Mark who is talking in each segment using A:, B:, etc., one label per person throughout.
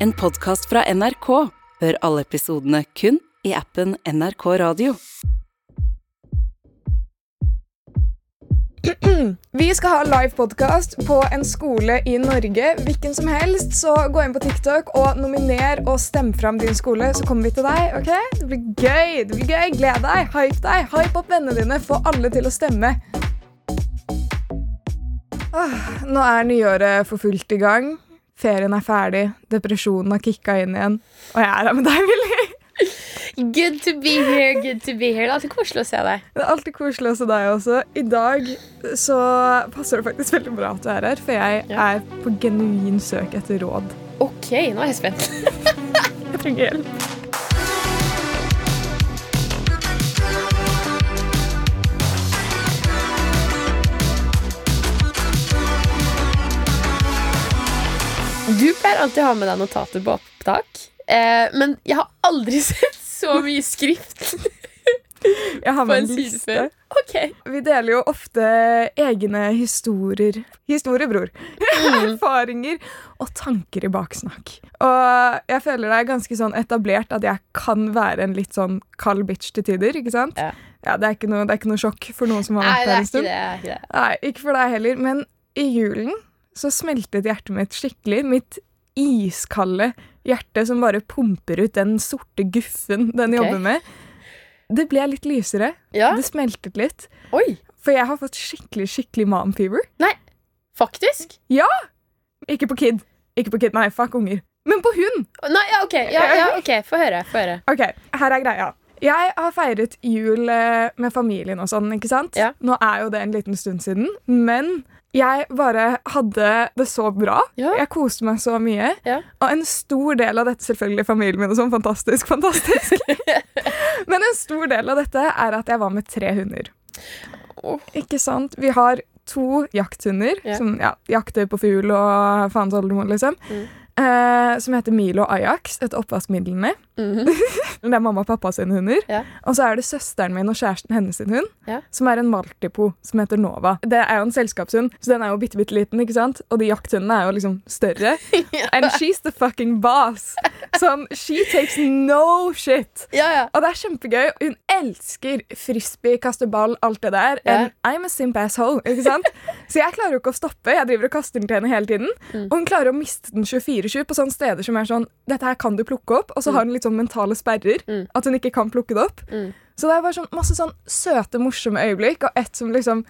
A: En podkast fra NRK. Hør alle episodene kun i appen NRK Radio.
B: Vi skal ha live podcast på en skole i Norge. Hvilken som helst. Så gå inn på TikTok og nominer og stem fram din skole, så kommer vi til deg. ok? Det blir gøy. det blir gøy. Gled deg. Hype deg. Hype opp vennene dine. Få alle til å stemme. Åh, nå er nyåret for fullt i gang. Ferien er ferdig. Depresjonen har kicka inn igjen. Og jeg er her med deg, Willy.
C: Good to be here, good to be here. Det er alltid koselig å se deg.
B: Det er alltid koselig å se deg også. I dag så passer det faktisk veldig bra at du er her, for jeg
C: Ja.
B: er på genuin søk etter råd.
C: OK, nå er jeg spent.
B: Jeg trenger hjelp.
C: Du pleier alltid å ha med deg notater på opptak, eh, men jeg har aldri sett så mye skrift
B: Jeg har med
C: en
B: en liste.
C: Okay.
B: Vi deler jo ofte egne historier. historiebror. Erfaringer og tanker i baksnakk. Og jeg føler det er ganske sånn etablert at jeg kan være en litt sånn kald bitch til tider. ikke sant?
C: Ja.
B: det, er ikke noe, det er ikke noe sjokk for noen som har vært der
C: er
B: en stund.
C: det. det, ikke det.
B: Nei, ikke for deg heller. Men i julen så smeltet hjertet mitt skikkelig. Mitt iskalde hjerte som bare pumper ut den sorte guffen den
C: okay.
B: jobber med. Det ble litt lysere.
C: Ja.
B: Det smeltet litt.
C: Oi,
B: For jeg har fått skikkelig skikkelig mom fever.
C: faktisk? Ja!
B: Ikke på kid. Ikke på kid, nei, fuck unger. Men på hund!
C: Nei, ja, OK. Ja, ja, ok, Få høre. Få høre.
B: Ok, her er greia. Jeg har feiret jul eh, med familien og sånn, ikke sant?
C: Ja.
B: Nå er jo det en liten stund siden, men jeg bare hadde det så bra.
C: Ja.
B: Jeg koste meg så mye.
C: Ja.
B: Og en stor del av dette, selvfølgelig familien min og sånn, fantastisk, fantastisk. men en stor del av dette er at jeg var med tre hunder.
C: Oh.
B: Ikke sant? Vi har to jakthunder
C: Ja.
B: som ja, jakter på fugl og faens oldemor, liksom.
C: Mm.
B: Eh, som heter Milo Ajax, et oppvaskmidlene.
C: Mhm.
B: Det er mamma og pappa sine hunder.
C: Ja.
B: Og så er det søsteren min og kjæresten hennes sin hund,
C: Ja.
B: som er en maltipo som heter Nova. Det er jo en selskapshund, så den er jo bitte, bitte liten, ikke sant? Og de jakthundene er jo liksom større. And she's the fucking boss. Sånn, she takes no shit.
C: Ja, ja.
B: Og det er kjempegøy. Hun elsker frisbee, kaste ball, alt det der.
C: Ja.
B: And I'm a simp asshole, ikke sant? Så jeg klarer jo ikke å stoppe. Jeg driver og kaster den til henne hele tiden.
C: Mm.
B: Og hun klarer å miste den 24-7 på sånne steder som er sånn Dette her kan du plukke opp. Og så har hun litt sånn mentale sperrer.
C: Mm.
B: At hun ikke kan plukke det opp.
C: Mm.
B: Så det er bare sånn masse sånn søte, morsomme øyeblikk, og ett som liksom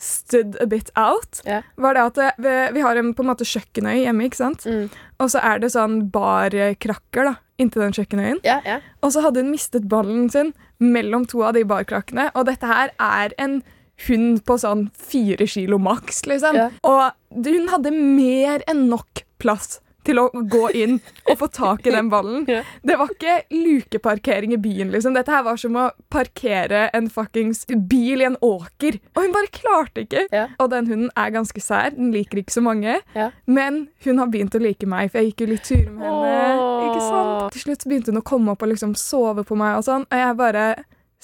B: stood a bit out,
C: yeah.
B: var det at vi, vi har en på en måte kjøkkenøy hjemme, ikke sant?
C: Mm.
B: Og så er det sånn barkrakker da, inntil den kjøkkenøyen.
C: ja, ja.
B: Og så hadde hun mistet ballen sin mellom to av de barkrakkene. Og dette her er en hund på sånn fire kilo maks, liksom.
C: Ja.
B: Og hun hadde mer enn nok plass til å gå inn og få tak i den ballen. Det var ikke lukeparkering i byen, liksom. Dette her var som å parkere en fuckings bil i en åker. Og hun bare klarte ikke.
C: Ja.
B: Og den hunden er ganske sær. Den liker ikke så mange.
C: Ja.
B: Men hun har begynt å like meg, for jeg gikk jo litt turer med henne.
C: Åh.
B: Ikke sant? Til slutt begynte hun å komme opp og liksom sove på meg, og sånn, og jeg bare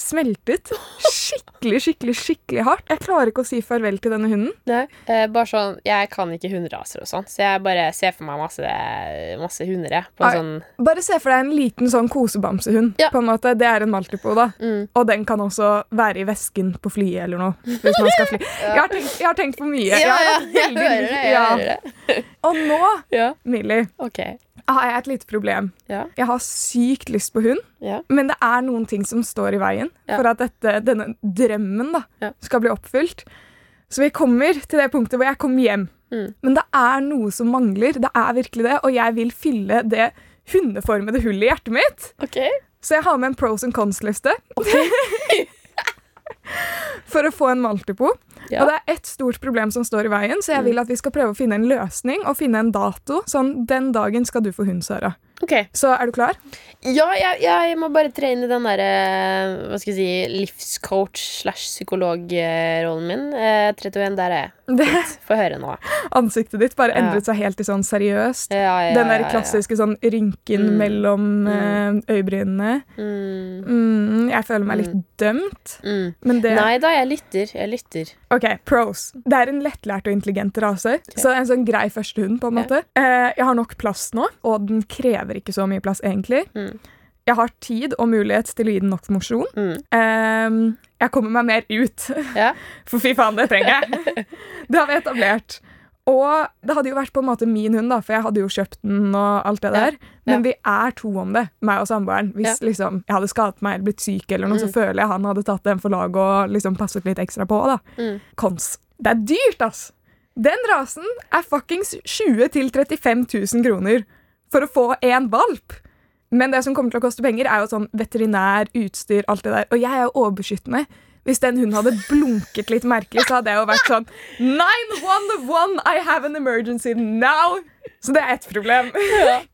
B: smeltet skikkelig, skikkelig, skikkelig hardt. Jeg klarer ikke å si farvel til denne hunden.
C: Nei. Eh, bare sånn, Jeg kan ikke hunderaser og sånn, så jeg bare ser for meg masse, masse hunder. jeg, På en sånn
B: Bare se for deg en liten sånn kosebamsehund.
C: Ja.
B: på en måte. Det er en maltipo, da.
C: mm.
B: Og den kan også være i vesken på flyet eller noe. Hvis man skal fly. Jeg, har tenkt, jeg har tenkt på mye.
C: Ja,
B: Jeg
C: ja, jeg hører det. Jeg
B: ja.
C: hører det.
B: Og nå,
C: Ja,
B: Millie,
C: OK.
B: Har jeg et lite problem.
C: Ja.
B: Jeg har sykt lyst på hund,
C: Ja.
B: men det er noen ting som står i veien
C: Ja.
B: for at dette, denne drømmen da, skal bli oppfylt. Så vi kommer til det punktet hvor jeg kommer hjem.
C: Mm.
B: Men det er noe som mangler. Det er virkelig det, og jeg vil fylle det hundeformede hullet i hjertet mitt.
C: Okay.
B: Så jeg har med en pros and cons-liste. For å få en maltipo.
C: Ja.
B: Og det er ett stort problem som står i veien, så jeg vil at vi skal prøve å finne en løsning og finne en dato. Sånn, den dagen skal du få hund, Sara.
C: Ok.
B: Så er du klar?
C: Ja, jeg, jeg må bare tre inn i den derre Hva skal jeg si livscoach slash psykolog-rollen min. Eh, 31, der er jeg.
B: Det,
C: Få høre nå.
B: ansiktet ditt bare endret seg helt til sånn seriøst.
C: Ja, ja,
B: Den der klassiske sånn rynken
C: Mm.
B: mellom
C: Mm.
B: eh, øyebrynene.
C: Mm,
B: Mm, jeg føler meg litt dømt,
C: mm.
B: men det
C: Nei da, jeg lytter. Jeg lytter.
B: Ok, pros. Det er en lettlært og intelligent rase. Så en sånn grei førstehund, på en måte. Eh, jeg har nok plass nå, og den krever ikke så mye plass, egentlig.
C: Mm.
B: Jeg har tid og mulighet til å gi den nok mosjon.
C: Mm.
B: Eh, jeg kommer meg mer ut.
C: Ja.
B: For fy faen, det trenger jeg. det har vi etablert. Og det hadde jo vært på en måte min hund, da, for jeg hadde jo kjøpt den og alt det
C: Ja.
B: der. Men
C: Ja.
B: vi er to om det, meg og samboeren. Hvis liksom, jeg hadde skadet meg eller blitt syk, eller noe, så
C: Mm.
B: føler jeg han hadde tatt den for lag og liksom passet litt ekstra på. da.
C: Mm.
B: Kons. Det er dyrt, ass! Den rasen er fuckings 20 000-35 000 kroner for å få én valp. Men det som kommer til å koste penger, er jo sånn veterinær, utstyr, alt det der. Og jeg er jo overbeskyttende. Hvis den hunden hadde blunket litt merkelig, så hadde jeg jo vært sånn 911, I have an emergency now! Så det er ett problem.
C: Ja.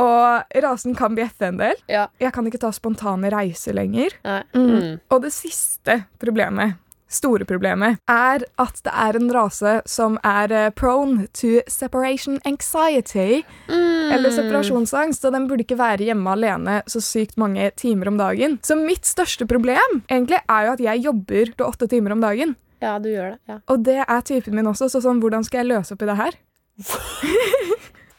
B: Og rasen kan bjeffe en del.
C: ja.
B: Jeg kan ikke ta spontane reiser lenger. Mm.
C: Mm.
B: Og det siste problemet, store problemet, er at det er en rase som er eh, prone to separation anxiety,
C: Mm.
B: eller separasjonsangst, og den burde ikke være hjemme alene så sykt mange timer om dagen. Så mitt største problem egentlig er jo at jeg jobber til åtte timer om dagen.
C: Ja, du gjør det. Ja.
B: Og det er typen min også, så sånn, hvordan skal jeg løse opp i det her?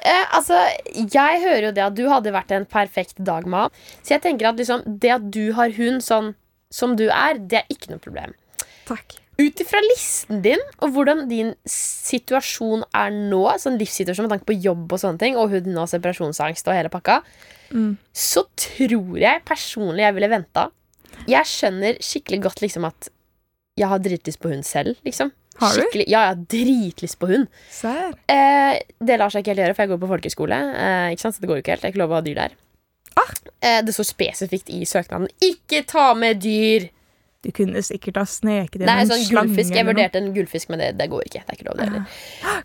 C: Eh, altså, jeg hører jo det at du hadde vært en perfekt dagma. Så jeg tenker at liksom, det at du har hund sånn som du er, det er ikke noe problem.
B: Takk.
C: Ut ifra listen din og hvordan din situasjon er nå, sånn livssituasjon med tanke på jobb og sånne ting, og huden og separasjonsangst og hele pakka,
B: Mm.
C: så tror jeg personlig jeg ville venta. Jeg skjønner skikkelig godt liksom at jeg har dritlyst på hund selv, liksom.
B: Har du?
C: Skikkelig, ja, jeg har dritlyst på hund. Eh, det lar seg ikke helt gjøre, for jeg går på folkeskole. Eh, ikke sant? Så det går jo ikke helt. Det er ikke lov å ha dyr der.
B: Ah.
C: Eh, det står spesifikt i søknaden 'ikke ta med dyr'.
B: Du kunne sikkert ha sneket inn
C: Nei,
B: en
C: sånn
B: slange
C: gullfisk. Jeg vurderte en gullfisk, men det, det går ikke. Det er ikke lov, det heller.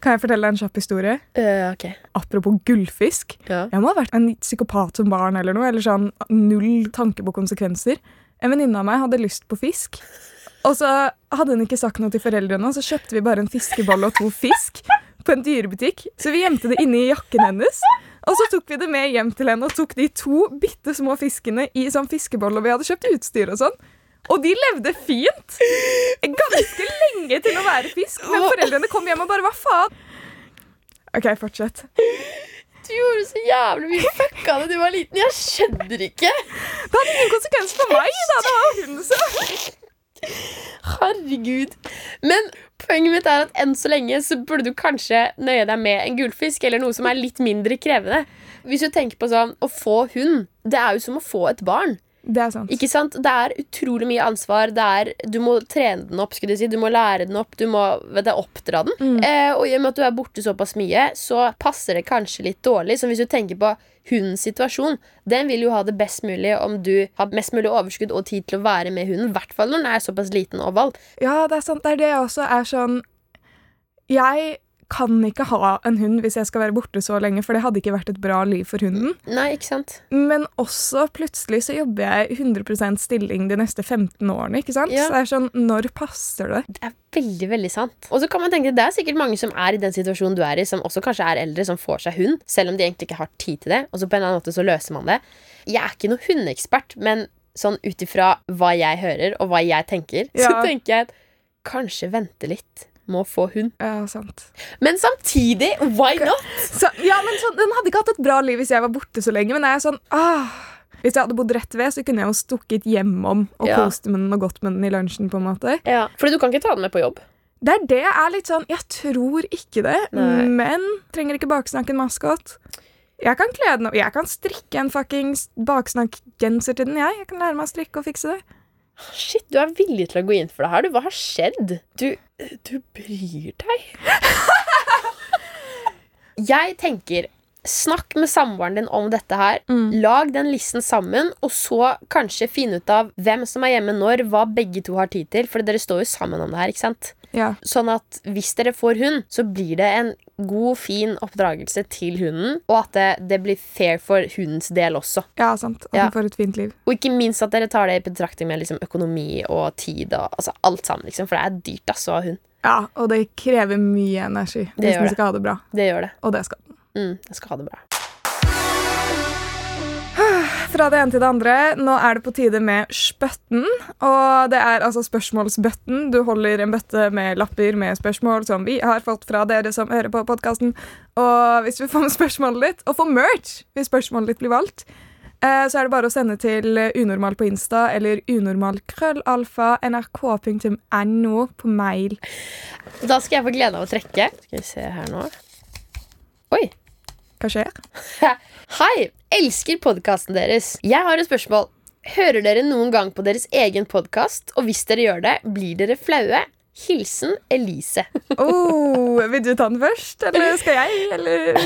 B: Kan jeg fortelle deg en kjapp historie?
C: Uh, ok.
B: Apropos gullfisk.
C: Ja.
B: Jeg må ha vært en psykopat som barn eller noe, eller sånn null tanke på konsekvenser. En venninne av meg hadde lyst på fisk. Og så hadde hun ikke sagt noe til foreldrene, og så kjøpte vi bare en fiskebolle og to fisk på en dyrebutikk. Så vi gjemte det inni jakken hennes. Og så tok vi det med hjem til henne og tok de to bitte små fiskene i sånn fiskebolle. Og vi hadde kjøpt utstyr og sånn. Og de levde fint. Ganske lenge til å være fisk. Men foreldrene kom hjem og bare Hva faen? OK, fortsett.
C: Du gjorde så jævlig mye fucka da du var liten. Jeg skjønner ikke.
B: Det hadde ingen konsekvens for meg. da, det var hun som...
C: Herregud. Men poenget mitt er at enn så lenge så burde du kanskje nøye deg med en gullfisk eller noe som er litt mindre krevende. Hvis du tenker på sånn å få hund, det er jo som å få et barn.
B: Det er sant.
C: Ikke sant? Det er utrolig mye ansvar. Er, du må trene den opp, skulle jeg si. du må lære den opp, du må du, oppdra den.
B: Mm.
C: Eh, og i og med at du er borte såpass mye, så passer det kanskje litt dårlig. Så hvis du tenker på hundens situasjon, den vil jo ha det best mulig om du har mest mulig overskudd og tid til å være med hunden. I hvert fall når den er såpass liten og valp.
B: Ja, det er sant. Det er det jeg også er sånn Jeg kan ikke ha en hund hvis jeg skal være borte så lenge, for det hadde ikke vært et bra liv for hunden.
C: Nei, ikke sant?
B: Men også plutselig så jobber jeg 100% stilling de neste 15 årene. ikke sant?
C: Ja.
B: Så det er sånn, Når passer det?
C: Det er veldig, veldig sant. Og så kan man tenke Det er sikkert mange som er i den situasjonen du er i, som også kanskje er eldre, som får seg hund, selv om de egentlig ikke har tid til det. Og så på en eller annen måte så løser man det. Jeg er ikke noen hundeekspert, men sånn ut ifra hva jeg hører, og hva jeg tenker, så tenker jeg at kanskje vente litt med å få hund.
B: Ja, sant.
C: Men samtidig, why not?
B: Så, ja, men så, Den hadde ikke hatt et bra liv hvis jeg var borte så lenge, men jeg er sånn ah, Hvis jeg hadde bodd rett ved, så kunne jeg jo stukket hjemom og
C: Ja.
B: kost med den og gått med den i lunsjen. på en måte.
C: Ja. Fordi du kan ikke ta den med på jobb.
B: Det er det jeg er litt sånn Jeg tror ikke det,
C: Nei.
B: men trenger ikke baksnakke en maskot. Jeg kan kle den opp. Jeg kan strikke en fuckings baksnakkgenser til den, jeg. Jeg kan lære meg å strikke og fikse det.
C: Shit, du er villig til å gå inn for det her. Du, hva har skjedd? Du, du bryr deg. Jeg tenker Snakk med samboeren din om dette her. Lag den listen sammen, og så kanskje finne ut av hvem som er hjemme når, hva begge to har tid til. For dere står jo sammen om det her, ikke sant?
B: Ja.
C: Sånn at hvis dere får hund, så blir det en god, fin oppdragelse til hunden, og at det, det blir fair for hundens del også.
B: Ja, sant. At
C: Ja.
B: den får et fint liv.
C: Og ikke minst at dere tar det i betraktning med liksom, økonomi og tid og altså, alt sammen, liksom, for det er dyrt altså, å ha hund.
B: Ja, og det krever mye energi
C: Det
B: hvis den skal ha det bra.
C: Det gjør det.
B: Og det skal den.
C: Mm, jeg skal ha det bra.
B: Fra det ene til det andre. Nå er det på tide med spøtten. Og det er altså spørsmålsbøtten. Du holder en bøtte med lapper med spørsmål som vi har fått fra dere som hører på podkasten. Og hvis vi får med spørsmålet ditt, og får merch hvis spørsmålet ditt blir valgt, eh, så er det bare å sende til unormal på Insta eller unormalkrøllalfa.nrk.no på mail.
C: Da skal jeg få glede av å trekke. Skal vi se her nå. Oi.
B: Hva skjer?
C: Hei! Elsker podkasten deres. Jeg har et spørsmål. Hører dere noen gang på deres egen podkast? Og hvis dere gjør det, blir dere flaue? Hilsen Elise.
B: Oh, vil du ta den først, eller skal jeg, eller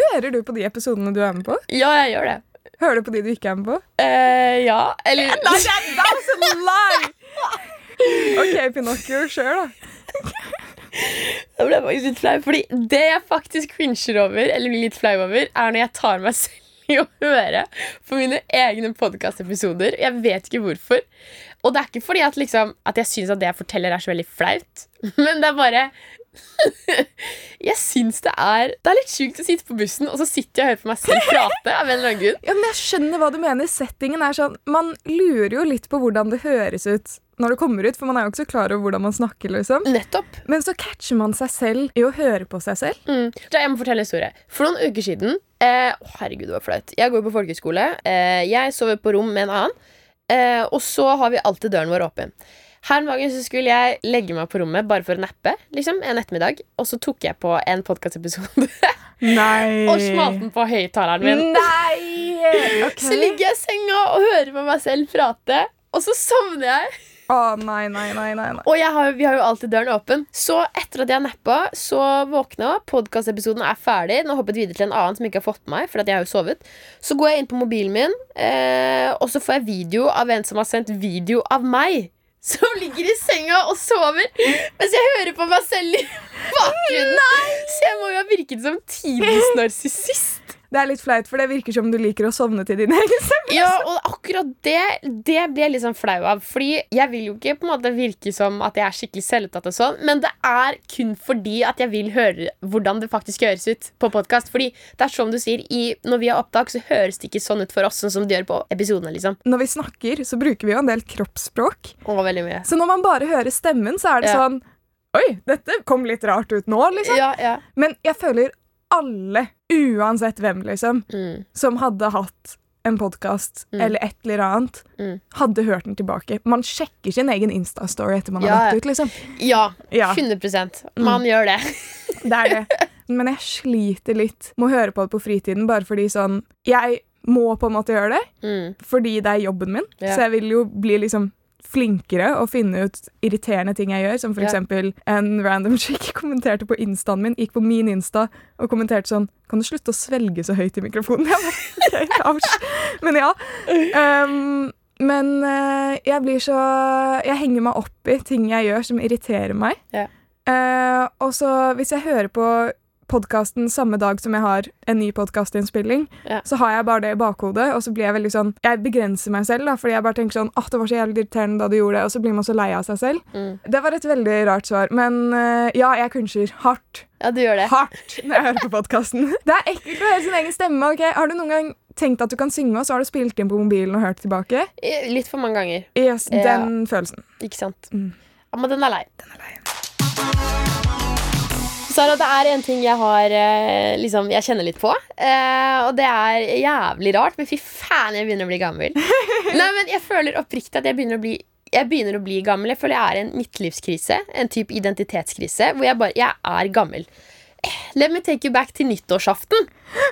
B: Hører du på de episodene du er med på?
C: Ja, jeg gjør det.
B: Hører du på de du ikke er med på?
C: Uh, ja, eller
B: That's a lie! OK, Pinocchio, kjør, da.
C: Da ble jeg faktisk litt flau. Fordi det jeg faktisk cringer over, eller blir litt flau over, er når jeg tar meg selv i å høre på mine egne podkastepisoder. Jeg vet ikke hvorfor. Og det er ikke fordi at, liksom, at jeg syns at det jeg forteller, er så veldig flaut. Men det er bare Jeg syns det er Det er litt sjukt å sitte på bussen, og så sitter jeg og hører på meg selv prate. av en eller annen grunn
B: Ja, men Jeg skjønner hva du mener. Settingen er sånn Man lurer jo litt på hvordan det høres ut når det kommer ut, for man er jo ikke så klar over hvordan man snakker. liksom.
C: Nettopp.
B: Men så catcher man seg selv i å høre på seg selv.
C: Mm. Så Jeg må fortelle en historie. For noen uker siden eh, å, Herregud, det var flaut. Jeg går på folkehøyskole. Eh, jeg sover på rom med en annen. Eh, og så har vi alltid døren vår åpen. Her en dag skulle jeg legge meg på rommet bare for å nappe. Liksom, en ettermiddag Og så tok jeg på en podkastepisode og smalt den på høyttaleren min.
B: Nei! Okay.
C: Så ligger jeg i senga og hører på meg selv prate, og så sovner jeg.
B: Å, nei, nei, nei, nei.
C: Og har, vi har jo alltid døren åpen. Så etter at jeg nappa, så våkna. Podkastepisoden er ferdig. Nå hoppet videre til en annen som ikke har fått med meg. For at jeg har jo sovet Så går jeg inn på mobilen min, eh, og så får jeg video av en som har sendt video av meg. Som ligger i senga og sover mens jeg hører på meg selv i bakgrunnen. Så jeg må jo ha virket som tidens narsissist.
B: Det er litt flaut, for det virker som du liker å sovne til din egen stemme.
C: Ja, og akkurat det Det blir jeg litt sånn flau av. Fordi jeg vil jo ikke på en måte virke som at jeg er skikkelig selvopptatt, og sånn men det er kun fordi at jeg vil høre hvordan det faktisk høres ut på podkast. Fordi det er som du sier, i, når vi har opptak, så høres det ikke sånn ut for oss sånn som det gjør på episodene. liksom
B: Når vi snakker, så bruker vi jo en del kroppsspråk.
C: Og veldig mye.
B: Så når man bare hører stemmen, så er det
C: Ja.
B: sånn Oi, dette kom litt rart ut nå, liksom.
C: Ja, ja.
B: Men jeg føler alle, uansett hvem, liksom,
C: Mm.
B: som hadde hatt en podkast
C: Mm.
B: eller et eller annet,
C: Mm.
B: hadde hørt den tilbake. Man sjekker sin egen Insta-story etter man har lagt ut, liksom.
C: ja.
B: Ja,
C: 100 Man gjør det.
B: det er det. Men jeg sliter litt med å høre på det på fritiden, bare fordi sånn Jeg må på en måte gjøre det,
C: Mm.
B: fordi det er jobben min.
C: Ja.
B: Så jeg vil jo bli liksom flinkere å finne ut irriterende ting jeg gjør. Som for
C: Ja.
B: eksempel en random chick kommenterte på instaen min, gikk på min insta og kommenterte sånn Kan du slutte å svelge så høyt i mikrofonen? Jeg bare. Men ja. Um, men eh, jeg blir så Jeg henger meg opp i ting jeg gjør som irriterer meg.
C: Ja.
B: Uh, og så hvis jeg hører på podkasten samme dag som jeg har en ny podkastinnspilling,
C: Ja.
B: så har jeg bare det i bakhodet, og så blir jeg veldig sånn Jeg begrenser meg selv, da, fordi jeg bare tenker sånn Åh, det var så jævlig irriterende da du gjorde det, og så blir man så lei av seg selv.
C: Mm.
B: Det var et veldig rart svar, men eh, ja, jeg kunsjer hardt.
C: Ja, du gjør det.
B: Hardt når jeg hører på podkasten. Det er ekkelt å høre sin egen stemme. ok? Har du noen gang tenkt at du kan synge, og så har du spilt inn på mobilen og hørt tilbake?
C: Litt for mange ganger.
B: Yes,
C: Ja.
B: Den følelsen.
C: Ikke sant?
B: Mm.
C: Ja, men den er lei. Sara, det er en ting jeg har eh, liksom, Jeg kjenner litt på. Eh, og det er jævlig rart, men fy faen, jeg begynner å bli gammel. Nei, men Jeg føler oppriktig at jeg begynner å bli jeg begynner å bli gammel. Jeg føler jeg er i en midtlivskrise. En type identitetskrise hvor jeg bare Jeg er gammel. Let me take you back til nyttårsaften.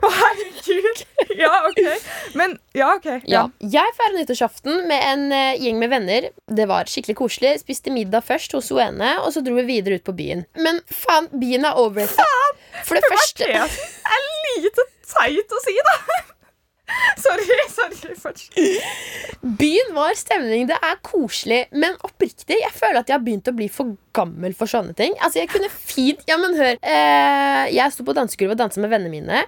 B: Å, herregud! Ja, OK. Men ja, OK.
C: Ja. Jeg feiret nyttårsaften med en eh, gjeng med venner. Det var skikkelig koselig. Spiste middag først hos hun ene, og så dro vi videre ut på byen. Men faen, byen er overrated. For det første
B: Det er lite teit å si, da. Sorry, sorry. Fortsatt.
C: Byen var stemning. Det er koselig. Men oppriktig, jeg føler at jeg har begynt å bli for gammel for sånne ting. Altså, jeg kunne fint Ja, men hør. Eh, jeg sto på dansegulvet og dansa med vennene mine.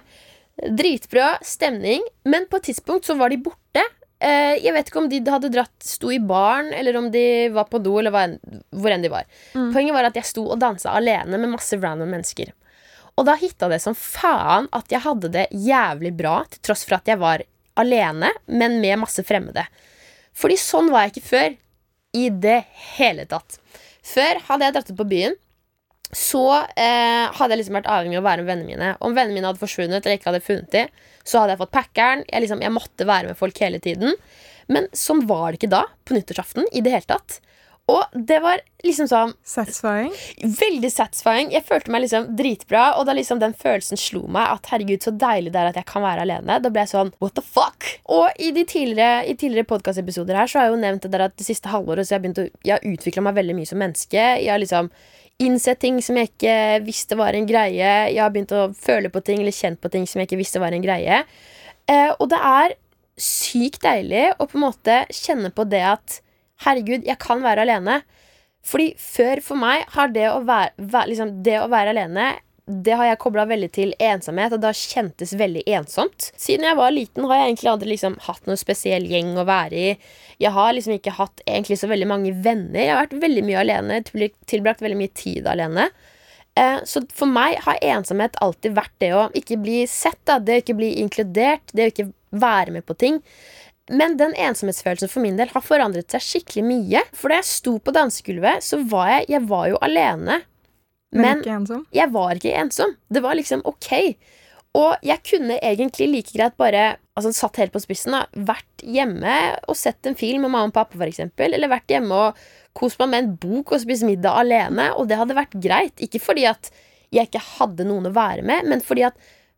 C: Dritbra stemning. Men på et tidspunkt så var de borte. Eh, jeg vet ikke om de hadde dratt sto i baren, eller om de var på do, eller hvor enn de var. Poenget var at jeg sto og dansa alene med masse random mennesker. Og da hitta det som faen at jeg hadde det jævlig bra, til tross for at jeg var alene, men med masse fremmede. Fordi sånn var jeg ikke før. I det hele tatt. Før hadde jeg dratt ut på byen. Så eh, hadde jeg liksom vært avhengig av å være med vennene mine. Om vennene mine hadde forsvunnet eller ikke hadde funnet de, så hadde jeg fått packeren. Jeg, liksom, jeg måtte være med folk hele tiden. Men sånn var det ikke da, på nyttårsaften, i det hele tatt. Og det var liksom sånn
B: Satisfying.
C: veldig satisfying. Jeg følte meg liksom dritbra, og da liksom den følelsen slo meg at herregud, så deilig det er at jeg kan være alene, da ble jeg sånn what the fuck? Og i de tidligere, i tidligere podkastepisoder her så har jeg jo nevnt det der at det siste halvåret så jeg har begynt å Jeg har utvikla meg veldig mye som menneske. Jeg har liksom innsett ting som jeg ikke visste var en greie. Jeg har begynt å føle på ting eller kjent på ting som jeg ikke visste var en greie. Eh, og det er sykt deilig å på en måte kjenne på det at herregud, jeg kan være alene. Fordi før for meg har det å være, være, liksom, det å være alene det har jeg kobla veldig til ensomhet, og det har kjentes veldig ensomt. Siden jeg var liten, har jeg egentlig aldri liksom hatt noen spesiell gjeng å være i. Jeg har liksom ikke hatt egentlig så veldig mange venner. Jeg har vært veldig mye alene, tilbrakt veldig mye tid alene. Eh, Så for meg har ensomhet alltid vært det å ikke bli sett, det å ikke bli inkludert, det å ikke være med på ting. Men den ensomhetsfølelsen for min del har forandret seg skikkelig mye. For da jeg sto på dansegulvet, så var jeg, jeg var jo alene.
B: Men,
C: Men
B: ikke ensom.
C: jeg var ikke ensom. Det var liksom ok. Og jeg kunne egentlig like greit bare altså satt helt på spissen da, vært hjemme og sett en film med mamma og pappa, eksempel, eller vært hjemme og kost meg med en bok og spist middag alene, og det hadde vært greit. Ikke fordi at jeg ikke hadde noen å være med, men fordi at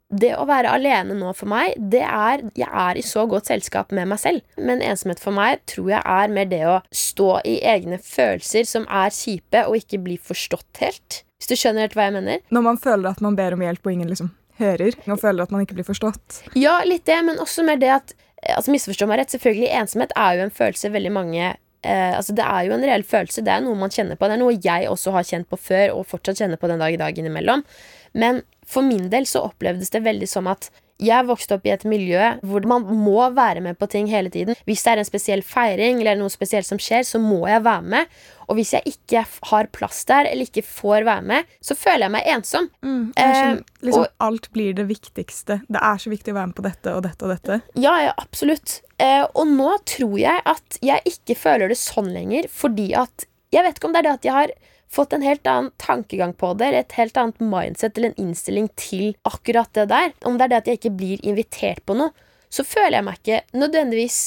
C: det å være alene nå for meg, det er Jeg er i så godt selskap med meg selv. Men ensomhet for meg tror jeg er mer det å stå i egne følelser som er kjipe, og ikke bli forstått helt. Hvis du skjønner helt hva jeg mener?
B: Når man føler at man ber om hjelp og ingen liksom hører, og føler at man ikke blir forstått.
C: Ja, litt det, men også mer det at eh, Altså, misforstå meg rett, selvfølgelig, ensomhet er jo en følelse veldig mange eh, Altså, det er jo en reell følelse, det er noe man kjenner på. Det er noe jeg også har kjent på før, og fortsatt kjenner på den dag i dag innimellom. Men for min del så opplevdes det veldig som at jeg vokste opp i et miljø hvor man må være med på ting hele tiden. Hvis det er en spesiell feiring eller noe spesielt som skjer, så må jeg være med. Og hvis jeg ikke har plass der, eller ikke får være med, så føler jeg meg ensom.
B: Jeg skjønner,
C: Eh,
B: liksom,
C: og-
B: alt blir det viktigste. Det er så viktig å være med på dette og dette og dette.
C: Ja, ja, absolutt. Eh, og nå tror jeg at jeg ikke føler det sånn lenger, fordi at Jeg vet ikke om det er det at jeg har fått en helt annen tankegang på det, et helt annet mindset eller en innstilling til akkurat det der. Om det er det at jeg ikke blir invitert på noe, så føler jeg meg ikke nødvendigvis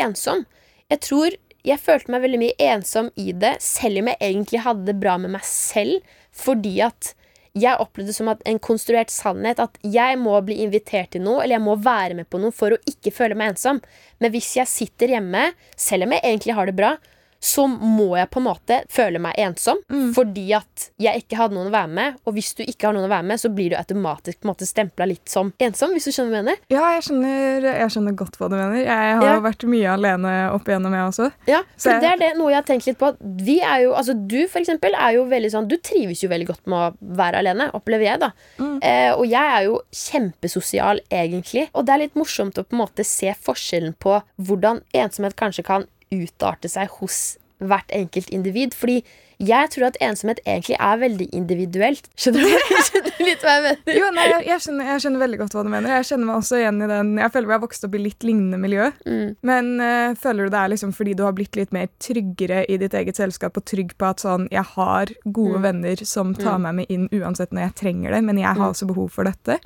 C: ensom. Jeg tror jeg følte meg veldig mye ensom i det, selv om jeg egentlig hadde det bra med meg selv, fordi at jeg opplevde det som en konstruert sannhet at jeg må bli invitert til noe, eller jeg må være med på noe for å ikke føle meg ensom. Men hvis jeg sitter hjemme, selv om jeg egentlig har det bra, så må jeg på en måte føle meg ensom fordi at jeg ikke hadde noen å være med. Og hvis du ikke har noen å være med, så blir du automatisk på stempla litt som ensom. Hvis du skjønner hva jeg mener?
B: Ja, jeg skjønner, jeg skjønner godt hva du mener. Jeg har
C: Ja.
B: vært mye alene opp igjennom, jeg også.
C: Ja,
B: Så
C: for
B: jeg-
C: det er det noe jeg har tenkt litt på. Vi er jo, altså Du for eksempel er jo veldig sånn Du trives jo veldig godt med å være alene, opplever jeg, da. Eh, og jeg er jo kjempesosial, egentlig. Og det er litt morsomt å på en måte se forskjellen på hvordan ensomhet kanskje kan utarte seg hos hvert enkelt individ. Fordi jeg tror at ensomhet egentlig er veldig individuelt. Skjønner du, skjønner du litt hva jeg mener?
B: Jo, nei, jeg, jeg, skjønner, jeg skjønner veldig godt hva du mener. Jeg kjenner meg også igjen i den Jeg føler har vokst opp i litt lignende miljø.
C: Mm.
B: Men uh, føler du det er liksom fordi du har blitt litt mer tryggere i ditt eget selskap og trygg på at sånn Jeg har gode
C: Mm.
B: venner som tar meg med inn uansett når jeg trenger det, men jeg
C: Mm.
B: har også behov for dette.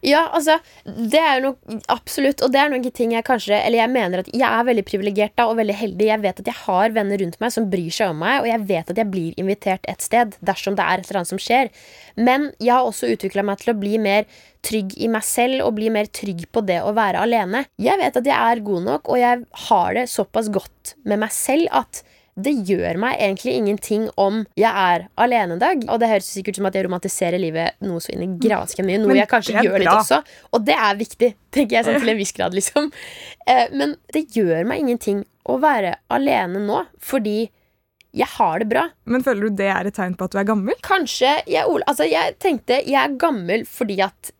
C: Ja, altså, det er jo noe Absolutt. Og det er noen ting jeg kanskje Eller jeg mener at jeg er veldig privilegert og veldig heldig. Jeg vet at jeg har venner rundt meg som bryr seg om meg, og jeg vet at jeg blir invitert et sted dersom det er et eller annet som skjer. Men jeg har også utvikla meg til å bli mer trygg i meg selv og bli mer trygg på det å være alene. Jeg vet at jeg er god nok, og jeg har det såpass godt med meg selv at det gjør meg egentlig ingenting om jeg er alene en dag. Og det høres sikkert som at jeg romantiserer livet noe så inn i gravsken mye, noe
B: Men
C: jeg kanskje gjør litt også. Og det er viktig, tenker jeg sånn til en viss grad, liksom. Eh, men det gjør meg ingenting å være alene nå, fordi jeg har det bra.
B: Men føler du det er et tegn på at du er gammel?
C: Kanskje jeg, altså jeg tenkte jeg er gammel fordi at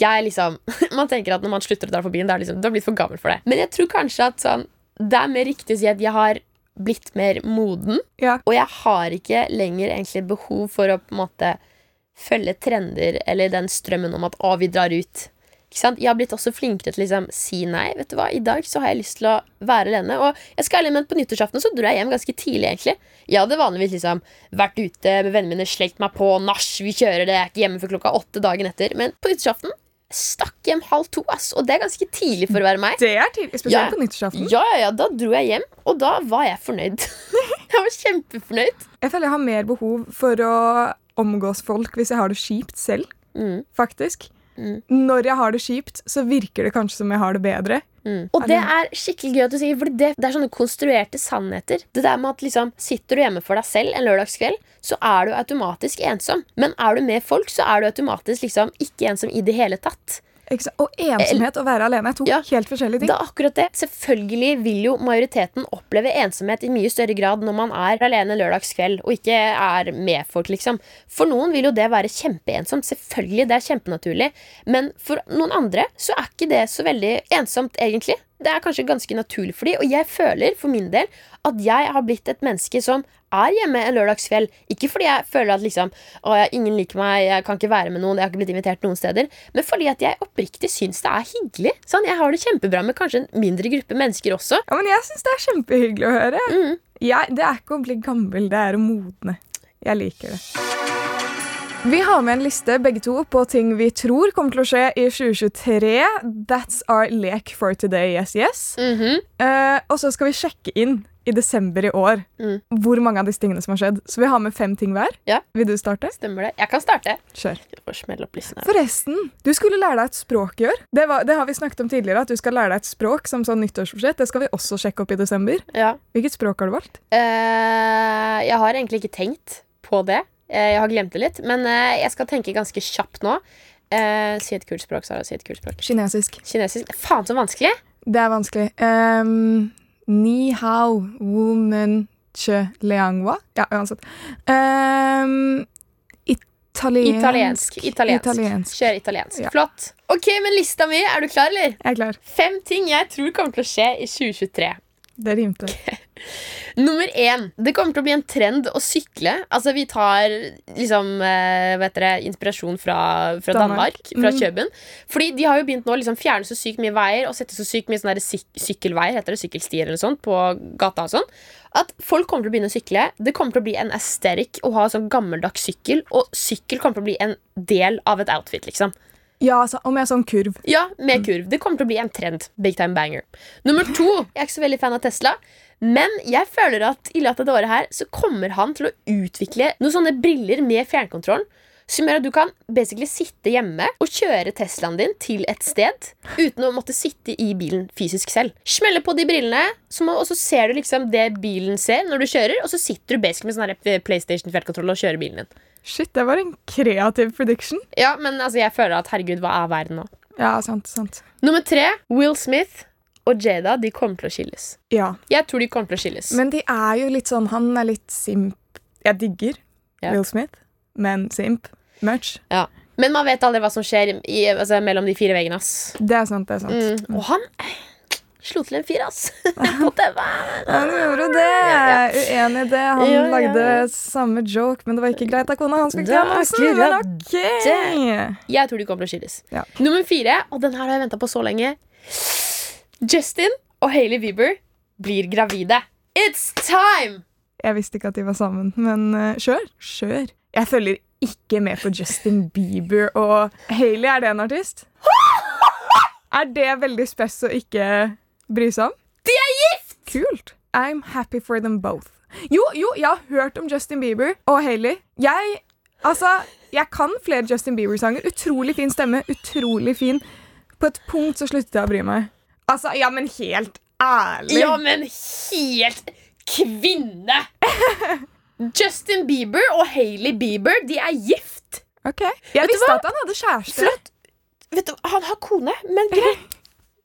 C: jeg liksom Man tenker at når man slutter å dra på byen, da er liksom, du har blitt for gammel for det. Men jeg tror kanskje at sånn, det er mer riktig å si at jeg har blitt mer moden.
B: Ja.
C: Og jeg har ikke lenger egentlig behov for å på en måte følge trender eller den strømmen om at å, vi drar ut. Ikke sant? Jeg har blitt også flinkere til å liksom, si nei. Vet du hva, I dag så har jeg lyst til å være alene. Og jeg skal ærlig med på nyttårsaften så dro jeg hjem ganske tidlig. egentlig Jeg hadde vanligvis liksom vært ute med vennene mine, slengt meg på nach, vi kjører det, jeg er ikke hjemme før klokka åtte dagen etter. Men på nyttårsaften stakk hjem halv to, ass. Og det er ganske tidlig for å være meg.
B: Det er tidlig, spesielt
C: Ja.
B: på nyttårsaften.
C: Ja, ja, ja, Da dro jeg hjem, og da var jeg fornøyd. jeg var kjempefornøyd.
B: Jeg føler jeg har mer behov for å omgås folk hvis jeg har det kjipt selv,
C: Mm,
B: faktisk.
C: Mm.
B: Når jeg har det kjipt, så virker det kanskje som jeg har det bedre.
C: mm. Og det er skikkelig gøy at du sier, for det, det er sånne konstruerte sannheter. Det der med at liksom, Sitter du hjemme for deg selv en lørdagskveld, så er du automatisk ensom. Men er du med folk, så er du automatisk liksom ikke ensom i det hele tatt.
B: Og ensomhet og være alene er to
C: Ja.
B: helt forskjellige ting.
C: Det er akkurat det. Selvfølgelig vil jo majoriteten oppleve ensomhet i mye større grad når man er alene lørdagskveld og ikke er med folk, liksom. For noen vil jo det være kjempeensomt. Selvfølgelig, det er kjempenaturlig. Men for noen andre så er ikke det så veldig ensomt, egentlig. Det er kanskje ganske naturlig for dem. Og jeg føler for min del at jeg har blitt et menneske som er hjemme en lørdagskveld. Ikke fordi jeg føler at liksom Å, ingen liker meg, jeg kan ikke være med noen, jeg har ikke blitt invitert noen steder. Men fordi at jeg oppriktig syns det er hyggelig. Sånn, Jeg har det kjempebra med kanskje en mindre gruppe mennesker også.
B: Ja, men jeg syns det er kjempehyggelig å høre.
C: Mm.
B: Jeg, det er ikke å bli gammel, det er å modne. Jeg liker det. Vi har med en liste begge to på ting vi tror kommer til å skje i 2023. That's our lek for today, yes, yes.
C: Mm
B: -hmm. uh, og så skal vi sjekke inn i desember i år
C: Mm.
B: hvor mange av disse tingene som har skjedd. Så vi har med fem ting hver.
C: Ja.
B: Vil du starte?
C: Stemmer det. Jeg kan starte.
B: Kjør. Forresten, du skulle lære deg et språk i år. Det, var, det har vi snakket om tidligere, at du skal lære deg et språk som sånn nyttårsforsett. Det skal vi også sjekke opp i desember.
C: Ja.
B: Hvilket språk har du valgt?
C: Uh, jeg har egentlig ikke tenkt på det. Eh, jeg har glemt det litt. Men eh, jeg skal tenke ganske kjapt nå. Eh, si et kult språk, Sara. Si et kult språk.
B: Kinesisk.
C: Kinesisk. Faen, så vanskelig!
B: Det er vanskelig. Um, ni hao woman che leangwa. Ja, uansett. Um, italiensk.
C: Italiensk. Italiensk.
B: Italiensk.
C: Kjør italiensk.
B: Ja.
C: Flott. Ok, men lista mi, er du klar, eller?
B: Jeg er klar.
C: Fem ting jeg tror kommer til å skje i 2023.
B: Det rimte.
C: Nummer én. Det kommer til å bli en trend å sykle. Altså, vi tar liksom eh, dere, inspirasjon fra, fra
B: Danmark.
C: Danmark, fra
B: Mm.
C: Køben. Fordi de har jo begynt nå å liksom fjerne så sykt mye veier og sette så sykt mye sånne syk sykkelveier heter det, sykkelstier eller sånt, på gata og sånn. At folk kommer til å begynne å sykle. Det kommer til å bli en aesthetic å ha sånn gammeldags sykkel. Og sykkel kommer til å bli en del av et outfit, liksom.
B: Ja, altså, og med sånn kurv.
C: Ja, med kurv. Det kommer til å bli en trend. Big time banger. Nummer to. Jeg er ikke så veldig fan av Tesla. Men jeg føler at i løpet av det året her så kommer han til å utvikle noen sånne briller med fjernkontrollen. Som gjør at du kan basically sitte hjemme og kjøre Teslaen din til et sted uten å måtte sitte i bilen fysisk selv. Smelle på de brillene, og så ser du liksom det bilen ser når du kjører, og så sitter du basically med sånn PlayStation-fjernkontroll og kjører bilen din.
B: Shit, det var en kreativ prediction.
C: Ja, men altså, jeg føler at herregud, hva er verden nå?
B: Ja, sant, sant.
C: Nummer tre. Will Smith og Jada de kommer til å skilles.
B: Ja.
C: Jeg tror de kommer til å skilles.
B: Men de er jo litt sånn Han er litt simp. Jeg digger
C: Ja.
B: Will Smith, men simp. Much.
C: ja. Men man vet aldri hva som skjer i, altså, mellom de fire veggene. ass.
B: Det er sant, det er sant.
C: Mm. Og han slo til en fyr, ass. På TV.
B: Han gjorde det! Uenig i det. Han
C: Ja,
B: lagde samme joke, men det var ikke greit av kona
C: Han
B: skulle
C: ikke
B: ha
C: ikke
B: Men ok!
C: Jeg tror de kommer til å skilles. Nummer fire, og den her har jeg venta på så lenge. Justin og Hailey Bieber blir gravide. It's time!
B: Jeg visste ikke at de var sammen, men uh, kjør. Kjør. Jeg følger ikke med på Justin Bieber og Hailey. Er det en artist? Er det veldig spess å ikke bry seg om?
C: De er gift!
B: Kult. I'm happy for them both. Jo, jo, jeg har hørt om Justin Bieber og Hailey. Jeg Altså, jeg kan flere Justin Bieber-sanger. Utrolig fin stemme. Utrolig fin. På et punkt så sluttet jeg å bry meg. Altså, ja, men helt ærlig.
C: Ja, men helt kvinne! Justin Bieber og Hailey Bieber De er gift.
B: Ok, Jeg
C: Vet du
B: visste
C: hva?
B: at han hadde kjæreste.
C: Flott. Vet du, Han har kone, men greit.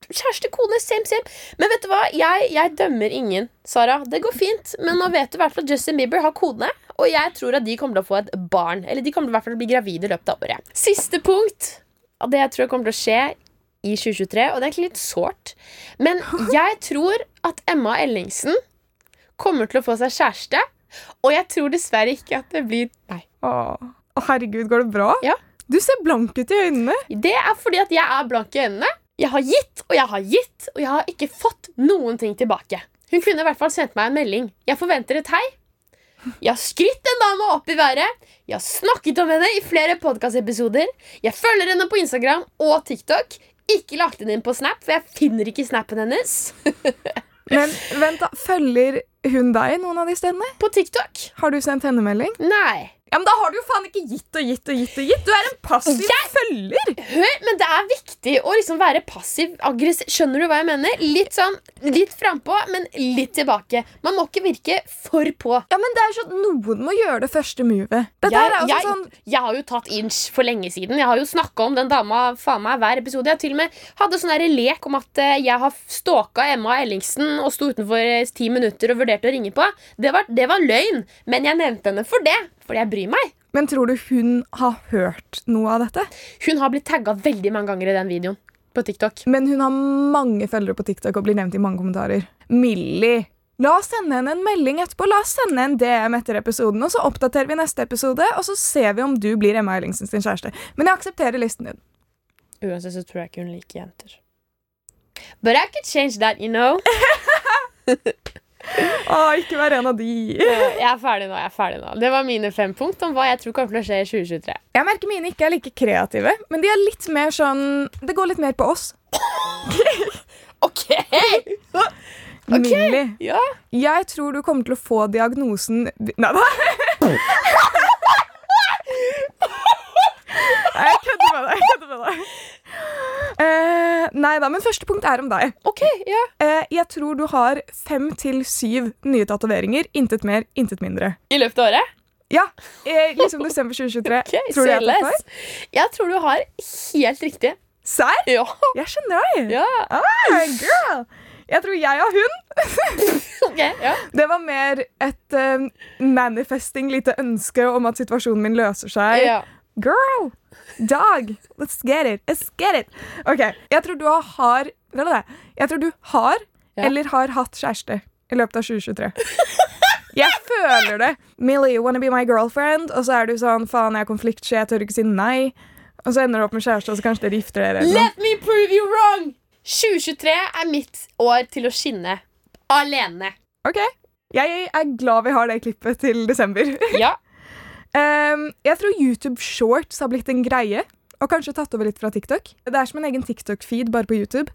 C: Kjæreste, kone, same, same. Men vet du hva? Jeg, jeg dømmer ingen, Sara. Det går fint. Men nå vet du i hvert fall at Justin Bieber har kone. Og jeg tror at de kommer til å få et barn. Eller de kommer til i hvert fall å bli gravide i løpet av året. Siste punkt av det jeg tror kommer til å skje i 2023, og det er egentlig litt sårt. Men jeg tror at Emma Ellingsen kommer til å få seg kjæreste. Og jeg tror dessverre ikke at det blir Nei.
B: Åh. Herregud, går det bra?
C: Ja.
B: Du ser blank ut i øynene.
C: Det er fordi at jeg er blank i øynene. Jeg har gitt, og jeg har gitt, og jeg har ikke fått noen ting tilbake. Hun kunne i hvert fall sendt meg en melding. Jeg forventer et hei. Jeg har skrytt en dame opp i været. Jeg har snakket om henne i flere podkastepisoder. Jeg følger henne på Instagram og TikTok. Ikke lagt henne inn på Snap, for jeg finner ikke snappen hennes.
B: Men vent da, følger hun deg noen av de stedene?
C: På TikTok?
B: Har du sendt henne melding?
C: Nei.
B: Ja, men Da har du jo faen ikke gitt og gitt og gitt og gitt. Du er en passiv
C: Jeg-
B: følger.
C: Hør, men det er viktig å liksom være passiv-aggressiv. Skjønner du hva jeg mener? Litt sånn, litt frampå, men litt tilbake. Man må ikke virke for på.
B: Ja, men det er sånn, Noen må gjøre det første movet.
C: Jeg, jeg,
B: sånn
C: jeg har jo tatt inch for lenge siden. Jeg har jo snakka om den dama faen meg hver episode. Jeg til og med hadde sånn der lek om at eh, jeg har stalka Emma Ellingsen og sto utenfor ti minutter og vurderte å ringe på. Det var, det var løgn, men jeg nevnte henne for det. Fordi jeg bryr meg.
B: Men tror du hun har hørt noe av dette?
C: Hun har blitt tagga veldig mange ganger i den videoen på TikTok.
B: Men hun har mange følgere på TikTok og blir nevnt i mange kommentarer. Millie. La oss sende henne en melding etterpå. La oss sende en DM etter episoden, og så oppdaterer vi neste episode, og så ser vi om du blir Emma Ellingsen sin kjæreste. Men jeg aksepterer listen din.
C: Uansett så tror jeg ikke hun liker jenter. But I could change that, you know.
B: Å, ikke vær en av de.
C: Jeg er ferdig nå. jeg er ferdig nå Det var mine fem punkt om hva jeg tror kommer til å skje i 2023.
B: Jeg merker mine ikke er like kreative, men de er litt mer sånn Det går litt mer på oss.
C: Ok!
B: Millie,
C: Ja.
B: jeg tror du kommer til å få diagnosen Nei da. Nei, jeg kødder med deg. Jeg kødder med deg. Eh, nei da, men første punkt er om deg.
C: Ok, ja.
B: Yeah. jeg tror du har fem til syv nye tatoveringer. Intet mer, intet mindre.
C: I løpet av året?
B: Ja, eh, liksom desember 2023.
C: Ok,
B: tror du jeg tar feil?
C: Jeg tror du har helt riktig.
B: Serr?
C: Ja.
B: Jeg skjønner deg.
C: ja.
B: Ah, girl. Jeg tror jeg har hund.
C: Ok, ja.
B: Det var mer et eh, manifesting, lite ønske om at situasjonen min løser seg.
C: ja.
B: Girl! Dog! Let's get it! Let's get it! Ok, Jeg tror du har? Jeg tror du har
C: Ja.
B: eller har hatt kjæreste i løpet av 2023. Jeg føler det. Millie, you wanna be my girlfriend? Og så er du sånn faen, jeg er konfliktsky, jeg tør ikke si nei. Og så ender du opp med kjæreste, og så kanskje dere gifter dere.
C: Let me prove you wrong! 2023 er mitt år til å skinne. Alene.
B: Ok, Jeg er glad vi har det klippet til desember.
C: Ja.
B: Ehm, jeg tror YouTube Shorts har blitt en greie. Og kanskje tatt over litt fra TikTok. Det er som en egen TikTok-feed, bare på YouTube.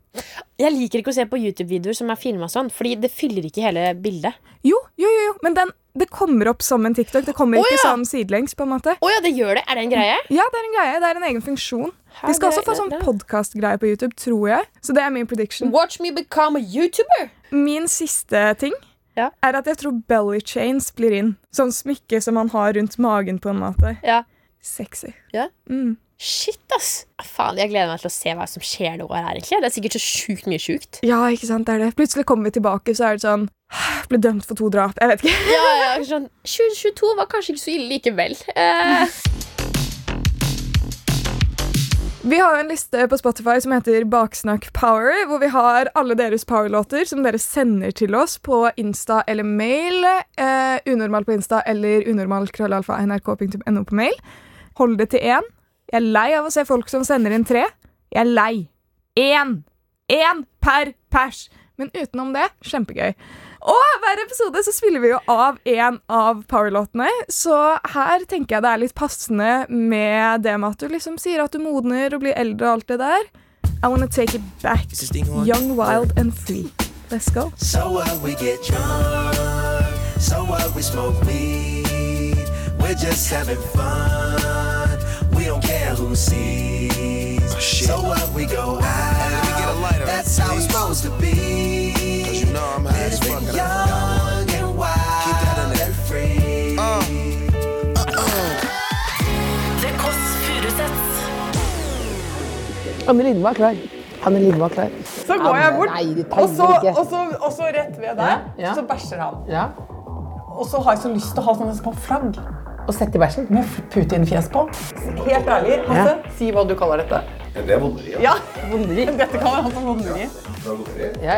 C: Jeg liker ikke å se på YouTube-videoer som er filma sånn, fordi det fyller ikke hele bildet.
B: Jo, jo, jo, jo. men den, det kommer opp som en TikTok. Det kommer
C: Å,
B: ikke
C: ja.
B: sånn sidelengs. på en måte
C: oh, ja, det gjør det? Er det en greie?
B: Ja, det er en greie. Det er en egen funksjon.
C: Hæ,
B: De skal
C: det-
B: også få sånn podkast-greie på YouTube, tror jeg. Så det er min prediction.
C: Watch me become a YouTuber!
B: Min siste ting
C: Ja.
B: er at jeg tror belly chains blir inn. Sånn smykke som man har rundt magen, på en måte.
C: Ja.
B: Sexy.
C: Ja.
B: Mm.
C: Shit, ass! Faen, Jeg gleder meg til å se hva som skjer det året her. egentlig Det er sikkert så sjukt mye sjukt.
B: Ja, ikke sant, det er det. Plutselig kommer vi tilbake, så er det sånn Ble dømt for to drap. Jeg vet ikke.
C: Ja, ja, sånn 2022 var kanskje ikke så ille likevel. Eh,
B: Vi har en liste på Spotify som heter Baksnakk Power, hvor vi har alle deres Power-låter som dere sender til oss på Insta eller mail. Eh, unormal på Insta eller unormal.krøllalfa.nrk.no på mail. Hold det til én. Jeg er lei av å se folk som sender inn tre. Jeg er lei. Én! Én per pers! Men utenom det, kjempegøy. Og hver episode så spiller vi jo av en av powerlåtene, så her tenker jeg det er litt passende med det med at du liksom sier at du modner og blir eldre og alt det der. I wanna take it back. Young, wild and free. Let's go.
D: So what we get drunk, so what we smoke weed. We're just having fun. We don't care who sees. so what we go out.
E: Let me get a lighter.
D: That's how it's supposed to be
E: know I'm high as fuck.
D: Young
E: and, and wild. Keep
D: that in there. Free. Uh. Uh -uh.
F: Anne Linde er klar. Anne Linde var klar.
E: Så går jeg bort, og, så, og, så, og så rett ved der,
F: ja, ja.
E: så bæsjer han.
F: Ja.
E: Og så har jeg så lyst til å ha sånne små flagg.
F: Og sette bæsjen?
E: Med Putin-fjes på. Helt ærlig, Hasse, si hva du kaller dette.
G: Det er vonderi, ja.
E: Ja,
F: Vonderi.
E: dette kan han for vonderi.
F: Ja,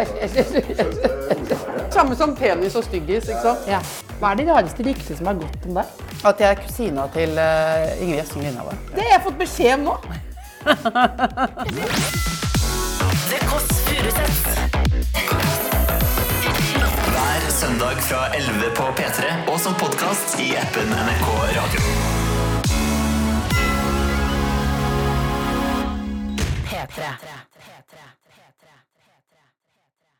E: Samme som penis og styggis, ikke sant?
F: ja. Hva er det rareste ryktet som har gått om deg?
E: At jeg er kusina til uh, Ingrid Gjessing Lindhave. Det har jeg fått beskjed om nå.
H: Hver søndag fra 11 på P3 og som podkast i appen NRK Radio.
I: P3.